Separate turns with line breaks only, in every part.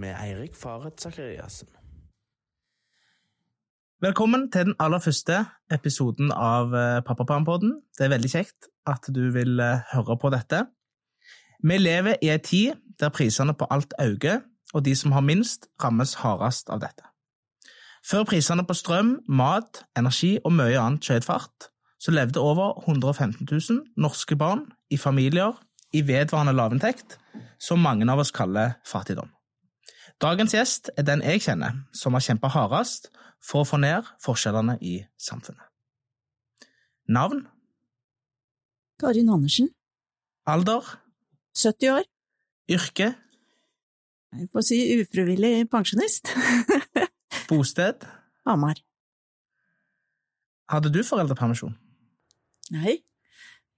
med Eirik Faret Sakariassen.
Velkommen til den aller første episoden av eh, Pappapermpodden. Det er veldig kjekt at du vil eh, høre på dette. Vi lever i ei tid der prisene på alt øker, og de som har minst, rammes hardest av dette. Før prisene på strøm, mat, energi og mye annet skjøt fart, så levde over 115 000 norske barn i familier i vedvarende lavinntekt, som mange av oss kaller fattigdom. Dagens gjest er den jeg kjenner som har kjempa hardest for å få ned forskjellene i samfunnet. Navn?
Karin Andersen,
Alder?
70 år.
Yrke?
Jeg får si ufrivillig pensjonist.
Bosted?
Hamar.
Hadde du foreldrepermisjon?
Nei,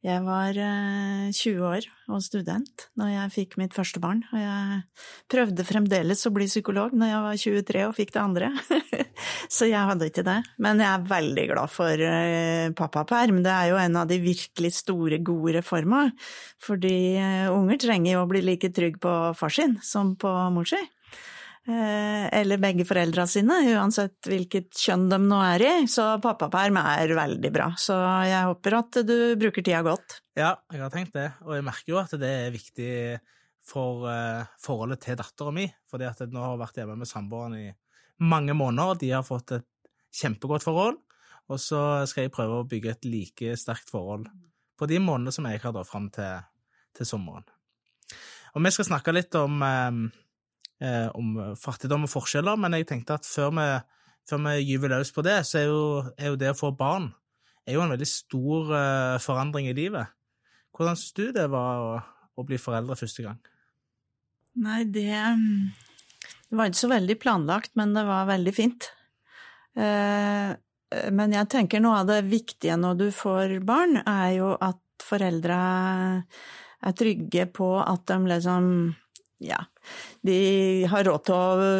jeg var eh, 20 år og student når jeg fikk mitt første barn, og jeg prøvde fremdeles å bli psykolog når jeg var 23 og fikk det andre, så jeg hadde ikke det. Men jeg er veldig glad for eh, pappaperm, det er jo en av de virkelig store, gode reforma, fordi eh, unger trenger jo å bli like trygg på far sin som på mor si. Eh, eller begge foreldra sine, uansett hvilket kjønn de nå er i. Så pappaperm er veldig bra. Så jeg håper at du bruker tida godt.
Ja, jeg har tenkt det, og jeg merker jo at det er viktig for uh, forholdet til dattera mi. Fordi at jeg nå har vært hjemme med samboeren i mange måneder, og de har fått et kjempegodt forhold. Og så skal jeg prøve å bygge et like sterkt forhold på de månedene som jeg har da fram til, til sommeren. Og vi skal snakke litt om um, eh, om fattigdom og forskjeller, men jeg tenkte at før vi, før vi gyver løs på det, så er jo, er jo, det å få barn er jo en veldig stor eh, forandring i livet. Hvordan syns du det var å, å, bli foreldre første gang?
Nei, det, det var ikke så veldig planlagt, men det var veldig fint. Eh, men jeg tenker noe av det viktige når du får barn, er jo at foreldra er trygge på at de liksom ja, de har råd til å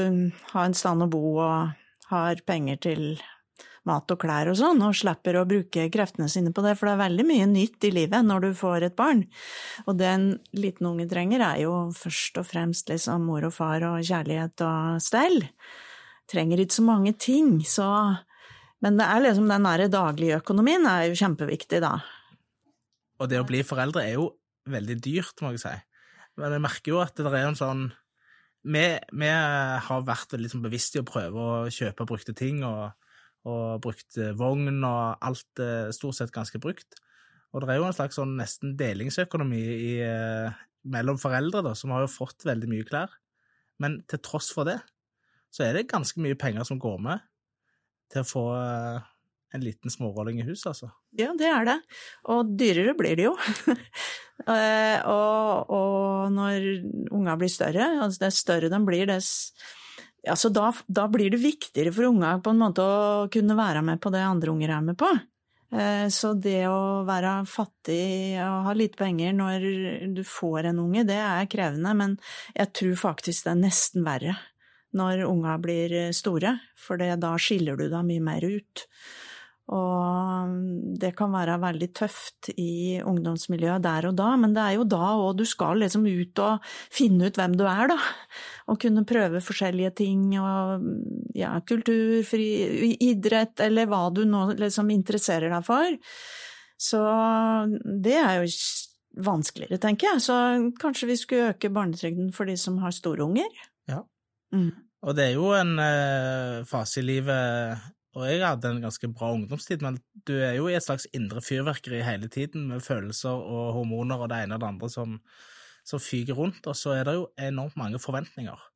ha en stand å bo og har penger til mat og klær og sånn, og slipper å bruke kreftene sine på det, for det er veldig mye nytt i livet når du får et barn. Og det en liten unge trenger, er jo først og fremst liksom mor og far og kjærlighet og stell. Trenger ikke så mange ting, så Men det er liksom den derre daglige økonomien er jo kjempeviktig, da.
Og det å bli foreldre er jo veldig dyrt, må jeg si. Men jeg merker jo at det er en sånn vi, vi har vært liksom bevisste i å prøve å kjøpe brukte ting, og, og brukt vogn, og alt er stort sett ganske brukt. Og det er jo en slags sånn nesten delingsøkonomi i, mellom foreldre, da, som har jo fått veldig mye klær. Men til tross for det, så er det ganske mye penger som går med til å få en liten smårolling i huset, altså.
Ja, det er det. Og dyrere blir det jo. Eh, og, og, når unga blir større, altså dess større de blir, dess altså da, da, blir det viktigere for unga på en måte å kunne være med på det andre unger er med på. Eh, så det å være fattig og ha lite penger når du får en unge, det er krevende, men jeg tror faktisk det er nesten verre når unga blir store, for da skiller du deg mye mer ut. Og det kan være veldig tøft i ungdomsmiljøet der og da, men det er jo da òg du skal liksom ut og finne ut hvem du er, da. Og kunne prøve forskjellige ting og ja, kultur, fri, idrett eller hva du nå liksom interesserer deg for. Så det er jo vanskeligere, tenker jeg. Så kanskje vi skulle øke barnetrygden for de som har store unger?
Ja. Mm. Og det er jo en eh, fase i livet og jeg hadde en ganske bra ungdomstid, men du er jo i et slags indre fyrverkeri hele tiden, med følelser og hormoner og det ene og det andre som, som fyker rundt, og så er det jo enormt mange forventninger.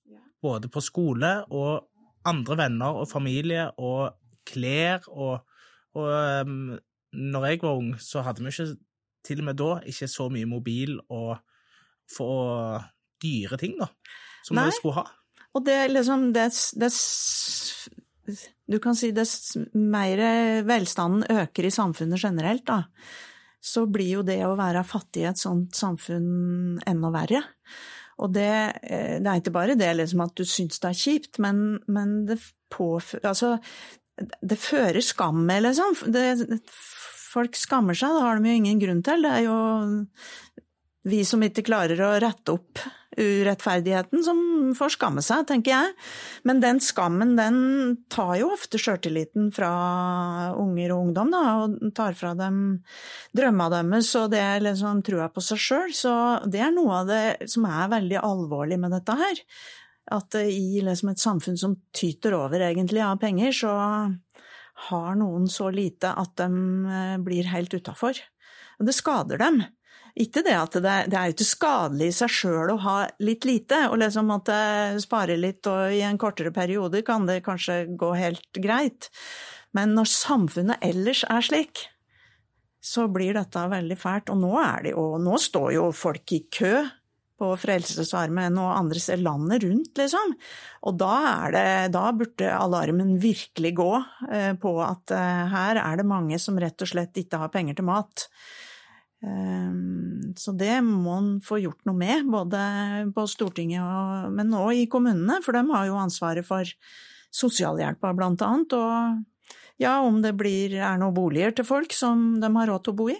Både på skole og andre venner og familie og klær og, og um, når jeg var ung, så hadde vi ikke, til og med da, ikke så mye mobil og for dyre ting, da, som Nei. vi skulle ha.
Og det liksom det, det du kan si dess mer velstanden øker i samfunnet generelt, da, så blir jo det å være fattig i et sånt samfunn enda verre. Og det, eh, det er ikke bare det liksom at du syns det er kjipt, men, men det påfører Altså, det fører skam med, liksom. Det, folk skammer seg, det har de jo ingen grunn til. Det er jo vi som ikke klarer å rette opp urettferdigheten som får skamme seg, tenker jeg. Men den skammen, den tar jo ofte sjøltilliten fra unger og ungdom, da, og tar fra dem drømma deres og det liksom trua på seg sjøl. Så det er noe av det som er veldig alvorlig med dette her. At i liksom et samfunn som tyter over egentlig av penger, så har noen så lite at de eh, blir helt utafor. Og det skader dem. Ikke det at det, det er jo ikke skadelig i seg sjøl å ha litt lite, og liksom måtte spare litt, og i en kortere periode kan det kanskje gå helt greit. Men når samfunnet ellers er slik, så blir dette veldig fælt. Og nå er det jo Nå står jo folk i kø på Frelsesarmeen og andre steder landet rundt, liksom. Og da, det, da burde alarmen virkelig gå eh, på at eh, her er det mange som rett og slett ikke har penger til mat. Ehm, så det må en få gjort noe med, både på Stortinget og, men òg i kommunene, for de har jo ansvaret for sosialhjelpa blant annet, og ja, om det blir, er noen boliger til folk som de har råd til å bo i.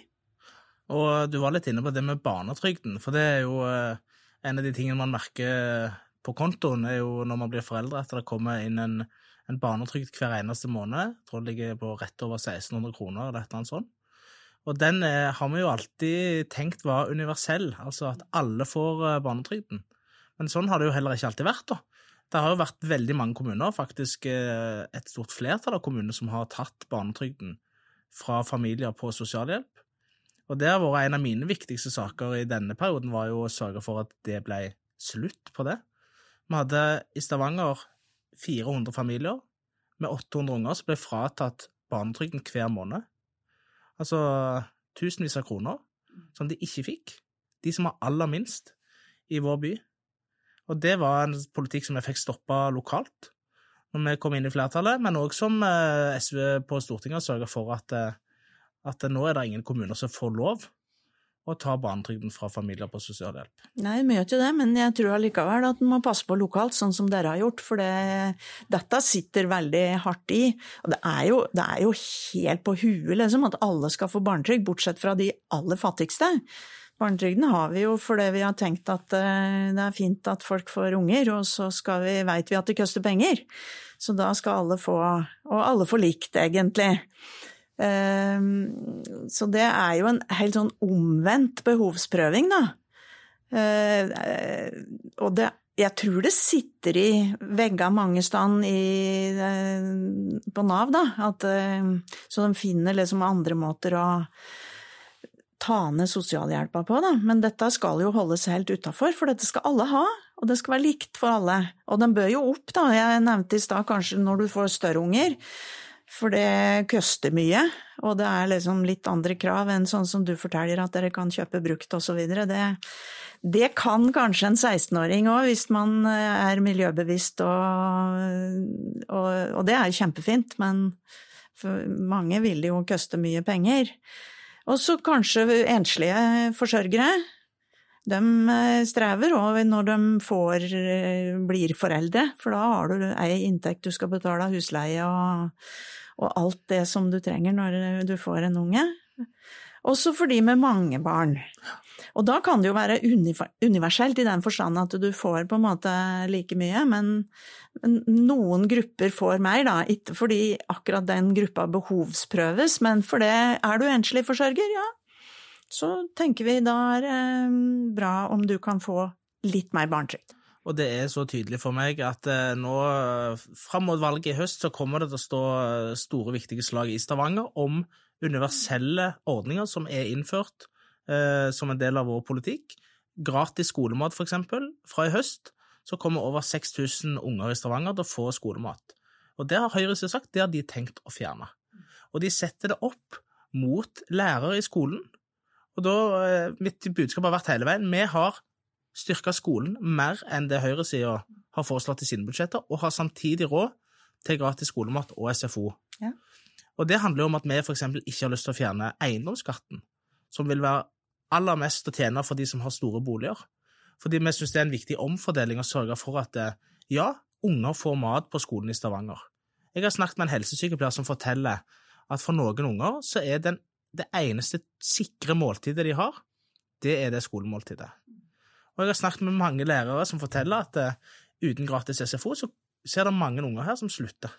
Og du var litt inne på det med barnetrygden, for det er jo eh, en av de tingene man merker på kontoen, er jo når man blir foreldre, at det kommer inn en, en barnetrygd hver eneste måned. Jeg tror det ligger på rett over 1600 kroner eller et eller annet sånt. Og den eh, har vi jo alltid tenkt var universell, altså at alle får eh, barnetrygden. Men sånn har det jo heller ikke alltid vært, da. Det har jo vært veldig mange kommuner, faktisk eh, et stort flertall av kommuner, som har tatt barnetrygden fra familier på sosialhjelp. Og det har vært en av mine viktigste saker i denne perioden, var jo å sørge for at det ble slutt på det. Vi hadde i Stavanger 400 familier med 800 unger som ble fratatt barnetrygden hver måned. Altså tusenvis av kroner som de ikke fikk. De som har aller minst i vår by. Og det var en politikk som vi fikk stoppa lokalt når vi kom inn i flertallet, men òg som eh, SV på Stortinget sørga for at, eh, at nå er det ingen kommuner som får lov å ta barnetrygden fra familier på sosialhjelp.
Nei, vi gjør ikke det, men jeg tror allikevel at en må passe på lokalt, sånn som dere har gjort, for det, dette sitter veldig hardt i. Og det er jo, det er jo helt på huet, liksom, at alle skal få barnetrygd, bortsett fra de aller fattigste. Barnetrygden har vi jo fordi vi har tenkt at eh, det er fint at folk får unger, og så vi, vet vi at det koster penger. Så da skal alle få, og alle får likt, egentlig. Ehm, så det er jo en helt sånn omvendt behovsprøving, da. Eh, og det, jeg tror det sitter i veggene mange steder eh, på Nav, da. At, eh, så de finner liksom andre måter å ta ned sosialhjelpa på, da. Men dette skal jo holdes helt utafor, for dette skal alle ha. Og det skal være likt for alle. Og den bør jo opp, da. Jeg nevnte i stad kanskje når du får større unger for det koster mye, og det er liksom litt andre krav enn sånn som du forteller, at dere kan kjøpe brukt osv. Det, det kan kanskje en 16-åring òg, hvis man er miljøbevisst, og, og, og, det er kjempefint, men mange vil jo koste mye penger. Og så kanskje enslige forsørgere. De strever òg når de får, blir foreldre, for da har du ei inntekt du skal betale husleie og og alt det som du trenger når du får en unge. Også for de med mange barn. Og da kan det jo være universelt i den forstand at du får på en måte like mye, men noen grupper får mer, da. Ikke fordi akkurat den gruppa behovsprøves, men for det er du enslig forsørger, ja, så tenker vi da er det eh, bra om du kan få litt mer barnetrygd.
Og det er så tydelig for meg at eh, nå fram mot valget i høst så kommer det til å stå eh, store, viktige slag i Stavanger om universelle ordninger som er innført eh, som en del av vår politikk. Gratis skolemat, for eksempel. Fra i høst så kommer over 6000 unger i Stavanger til å få skolemat. Og det har Høyre sagt, det har de tenkt å fjerne. Og de setter det opp mot lærere i skolen. Og da, eh, Mitt budskap har vært hele veien vi har styrka skolen mer enn det høyresida har foreslått i sine budsjetter, og har samtidig råd til gratis skolemat og SFO. Ja. Og det handler jo om at vi f.eks. ikke har lyst til å fjerne eiendomsskatten, som vil være aller mest å tjene for de som har store boliger. Fordi vi syns det er en viktig omfordeling å sørge for at eh, ja, unger får mat på skolen i Stavanger. Jeg har snakket med en helsesykepleier som forteller at for noen unger så er den, det eneste sikre måltidet de har, det er det skolemåltidet. Og jeg har snakket med mange lærere som forteller at eh, uten gratis SFO, så, så er det mange unger her som slutter.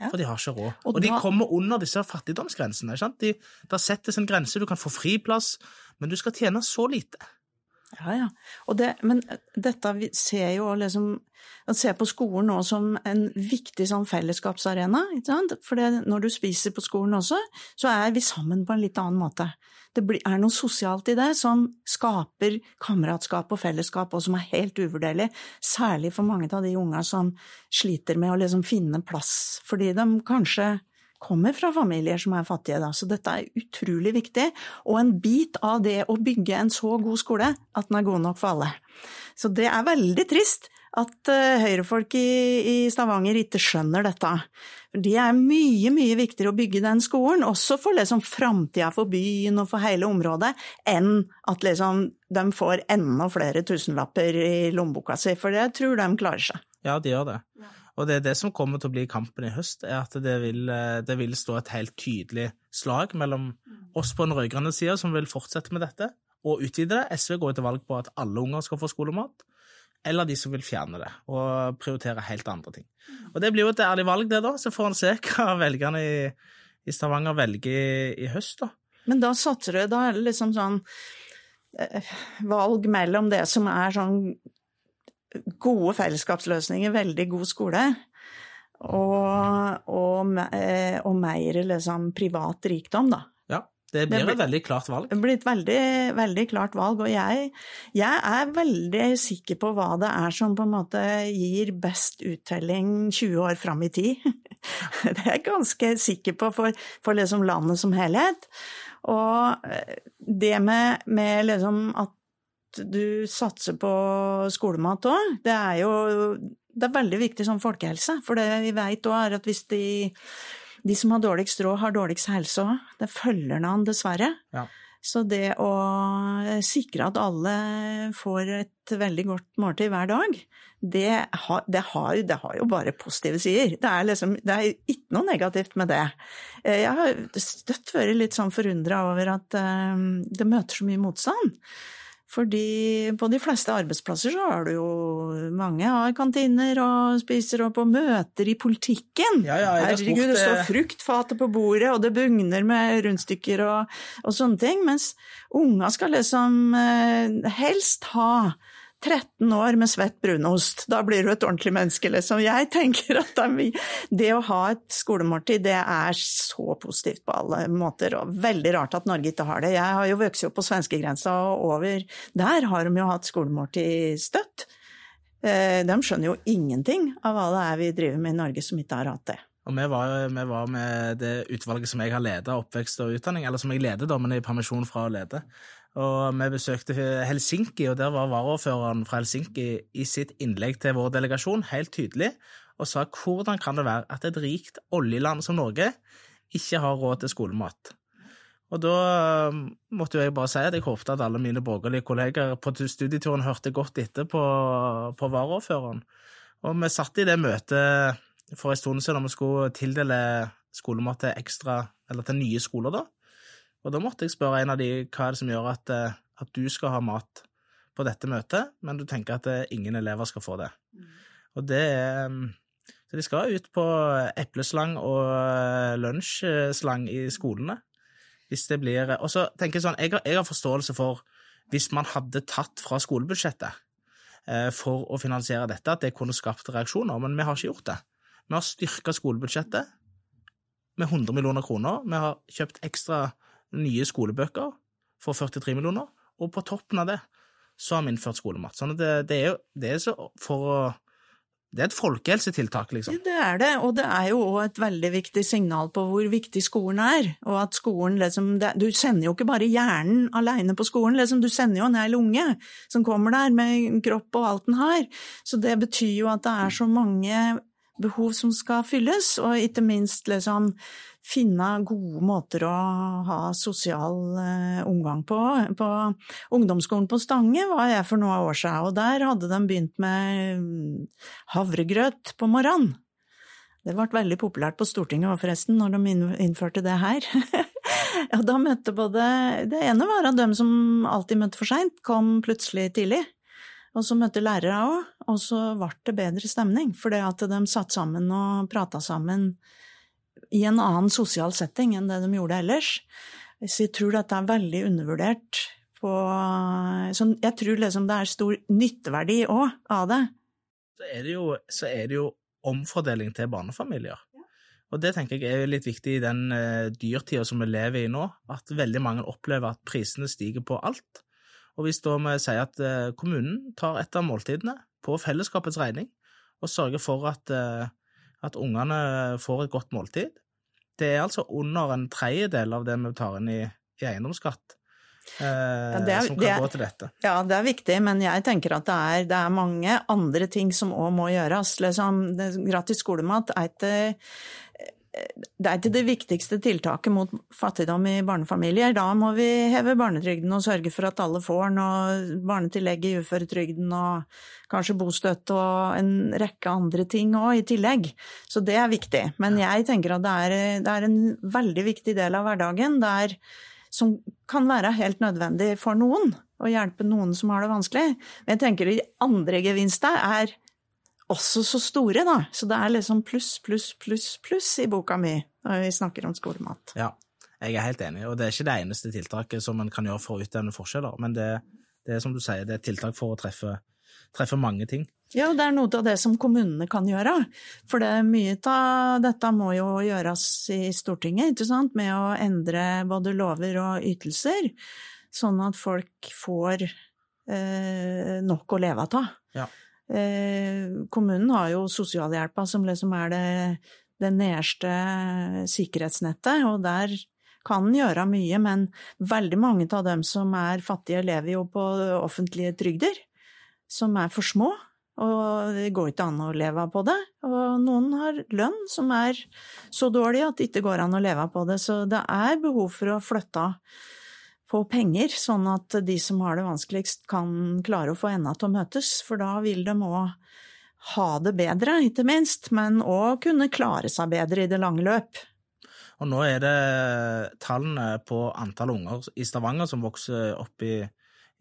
Ja.
For de har ikke råd.
Og
Og, de
da-
kommer under disse fattigdomsgrensene. ikke sant? De, der settes en grense, du kan få friplass, men du skal tjene så lite.
Ja, ja. Det, men dette vi ser jo liksom Man ser på skolen nå som en viktig sånn fellesskapsarena. For når du spiser på skolen også, så er vi sammen på en litt annen måte. Det er noe sosialt i det som skaper kameratskap og fellesskap, og som er helt uvurderlig. Særlig for mange av de unga som sliter med å liksom finne plass, fordi de kanskje kommer fra familier som er fattige, da. Så dette er utrolig viktig, og en bit av det å bygge en så god skole at den er god nok for alle. Så det er veldig trist at uh, høyrefolk i, i Stavanger ikke skjønner dette. Det er mye, mye viktigere å bygge den skolen, også for liksom framtida for byen og for hele området, enn at liksom de får enda flere tusenlapper i lommeboka si, for jeg tror de klarer seg.
Ja, de gjør det. Og det er det som kommer til å bli kampen i høst, er at det vil, eh, det vil stå et helt tydelig slag mellom oss på den rød-grønne sida, som vil fortsette med dette, og utvide det. SV går til valg på at alle unger skal få skolemat, eller de som vil fjerne det og prioritere helt andre ting. Og det blir jo et ærlig valg, det, da. Så får en se hva velgerne i, i Stavanger velger i, i høst, da.
Men da satser du, da er det liksom sånn eh, valg mellom det som er sånn gode fellesskapsløsninger, veldig god skole, og, og, eh, og mer liksom privat rikdom, da.
Ja, det blir
blir-
et veldig klart valg.
Det blir et veldig, veldig klart valg, og jeg, jeg er veldig sikker på hva det er som på en måte gir best uttelling 20 år fram i tid. Det er jeg ganske sikker på for, for liksom landet som helhet. Og eh, det med, med liksom at du satser på skolemat òg, det er jo det er veldig viktig som folkehelse. For det vi vet òg, er at hvis de, de som har dårligst råd, har dårligst helse òg. Det følger noen an, dessverre.
Ja.
Så det å sikre at alle får et veldig godt måltid hver dag, det har, det har, det har jo bare positive sider. Det er, liksom, det er ikke noe negativt med det. Eh, Jeg har støtt vært litt sånn forundra over at eh, det møter så mye motstand. Fordi på de fleste arbeidsplasser så har du jo mange har kantiner og spiser, og på møter i politikken.
Ja, ja,
Herregud, det står fruktfatet på bordet, og det bugner med rundstykker og, og sånne ting. Mens unga skal liksom eh, helst ha 13 år med svett brunost. Da blir du et ordentlig menneske, liksom. Jeg tenker at det, å ha et skolemåltid, det er så positivt på alle måter, og veldig rart at Norge ikke har det. Jeg har jo vokst opp på svenskegrensa og over der har de jo hatt skolemåltid støtt. Eh, De skjønner jo ingenting av hva det er vi driver med i Norge som ikke har hatt det.
Og vi var, vi var med det utvalget som jeg har ledet, oppvekst og utdanning, eller som jeg leder, da, men er i permisjon fra å lede. Og vi besøkte Helsinki, og der var varaordføreren fra Helsinki i sitt innlegg til vår delegasjon helt tydelig og sa hvordan kan det være at et rikt oljeland som Norge ikke har råd til skolemat. Og da um, måtte jeg bare si at jeg håpte at alle mine borgerlige kolleger på studieturen hørte godt etter på, på varaordføreren. Og vi satt i det møtet for en stund siden da vi skulle tildele skolemat til ekstra, eller til nye skoler, da. Og da måtte jeg spørre en av de hva er det som gjør at, eh, at du skal ha mat på dette møtet, men du tenker at eh, ingen elever skal få det. Og det er um, Så de skal ut på epleslang og eh, lunsjslang i skolene. Hvis det blir Og så tenker jeg sånn, jeg har, jeg har forståelse for hvis man hadde tatt fra skolebudsjettet eh, for å finansiere dette, at det kunne skapt reaksjoner, men vi har ikke gjort det. Vi har styrka skolebudsjettet med 100 millioner kroner. Vi har kjøpt ekstra nye skolebøker for 43 millioner, og på toppen av det så har vi innført skolemat. Sånn at det, det er jo det er for å Det er et folkehelsetiltak, liksom.
Det er det, og det er jo òg et veldig viktig signal på hvor viktig skolen er. Og at skolen liksom Du sender jo ikke bare hjernen alene på skolen, liksom, du sender jo en hel unge som kommer der med kropp og alt den har. Så det betyr jo at det er så mange behov som skal fylles, og ikke minst liksom finne gode måter å ha sosial eh, omgang på. På ungdomsskolen på Stange var jeg for noen år siden, og der hadde de begynt med mm, havregrøt på morgenen. Det ble veldig populært på Stortinget forresten, når de innførte det her. ja, da møtte både Det ene var at de som alltid møtte for seint, kom plutselig tidlig. Og så møtte lærere òg, og så ble det bedre stemning. Fordi at de satt sammen og prata sammen i en annen sosial setting enn det de gjorde ellers. Så jeg tror dette er veldig undervurdert. På, så jeg tror liksom det er stor nytteverdi òg av det.
Så er det, jo, så er det jo omfordeling til barnefamilier. Og det tenker jeg er litt viktig i den uh, dyrtida som vi lever i nå, at veldig mange opplever at prisene stiger på alt. Og hvis da vi sier at uh, kommunen tar et av måltidene på fellesskapets regning, og sørger for at, uh, at ungene får et godt måltid, det er altså under en tredjedel av det vi tar inn i, i eiendomsskatt. Ja, er, som kan er, gå til dette.
Ja, det er viktig, men jeg tenker at det er, det er mange andre ting som òg må gjøres. Liksom, gratis skolemat er ikke det er ikke det viktigste tiltaket mot fattigdom i barnefamilier. Da må vi heve barnetrygden og sørge for at alle får den, og barnetillegg i uføretrygden og kanskje bostøtte og en rekke andre ting òg i tillegg. Så det er viktig. Men jeg tenker at det er, det er en veldig viktig del av hverdagen der, som kan være helt nødvendig for noen, å hjelpe noen som har det vanskelig. Men jeg tenker de andre gevinstene er også så store, da. Så det er liksom pluss, pluss, pluss, pluss i boka mi når vi snakker om skolemat.
Ja, jeg er helt enig, og det er ikke det eneste tiltaket som en kan gjøre for å utjevne forskjeller, men det, det, er som du sier, det er et tiltak for å treffe, treffe mange ting.
Ja, det er noe av det som kommunene kan gjøre. For det, mye av dette må jo gjøres i Stortinget, ikke sant, med å endre både lover og ytelser, sånn at folk får eh, nok å leve av.
Ja.
Eh, kommunen har jo sosialhjelpa som liksom er det, det nederste sikkerhetsnettet, og der kan gjøre mye, men veldig mange av dem som er fattige, lever jo på offentlige trygder, som er for små. Og det går ikke an å leve på det. Og noen har lønn som er så dårlig at det ikke går an å leve på det. Så det er behov for å flytte av på penger, sånn at de som har det vanskeligst, kan klare å få enda til å møtes. For da vil de òg ha det bedre, ikke minst, men òg kunne klare seg bedre i det lange løp.
Og nå er det tallene på antall unger i Stavanger som vokser opp i,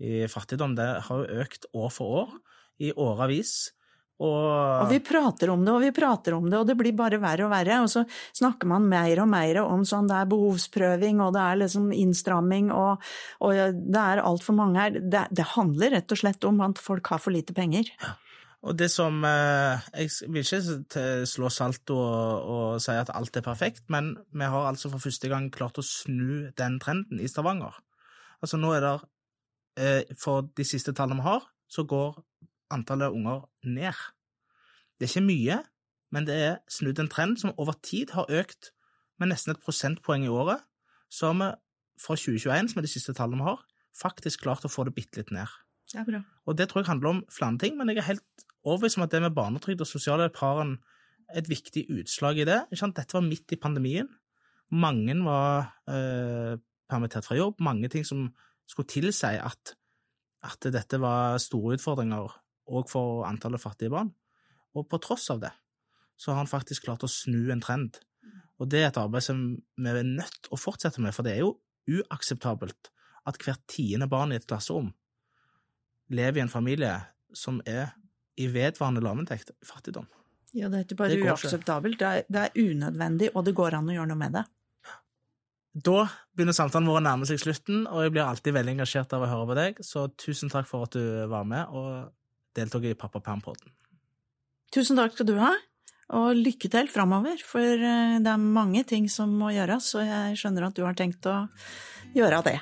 i fattigdom, det har jo økt år for år i årevis.
Og... og... vi prater om det og vi prater om det, og det blir bare verre og verre. Og så snakker man mer og mer om sånn det er behovsprøving og det er liksom innstramming og, og det er altfor mange her. Det, det, handler rett og slett om at folk har for lite penger. Ja.
Og det som eh, Jeg vil ikke slå salto og, og, si at alt er perfekt, men vi har altså for første gang klart å snu den trenden i Stavanger. Altså nå er det eh, For de siste tallene vi har, så går antallet unger ned. Det er ikke mye, men det er snudd en trend som over tid har økt med nesten et prosentpoeng i året. Så har vi fra 2021, som er de siste tallene vi har, faktisk klart å få det bitte litt ned.
Er bra.
Og det tror jeg handler om flere ting, men jeg er helt overbevist om at det med barnetrygd og sosialhjelp har en, et viktig utslag i det. Dette var midt i pandemien. Mange var eh, permittert fra jobb, mange ting som skulle tilsi at, at dette var store utfordringer og for antallet fattige barn. Og på tross av det, så har han faktisk klart å snu en trend. Og det er et arbeid som vi er nødt å fortsette med, for det er jo uakseptabelt at hvert tiende barn i et klasserom lever i en familie som er i vedvarende lavinntekt, fattigdom.
Ja, det er ikke bare uakseptabelt, det er, det er unødvendig, og det går an å gjøre noe med det.
Da begynner samtalen vår å nærme seg slutten, og jeg blir alltid veldig engasjert av å høre på deg, så tusen takk for at du var med. og Deltok i pappapermpodden.
Tusen takk skal du ha, og lykke til framover, for eh, det er mange ting som må gjøres, og jeg skjønner at du har tenkt å gjøre det.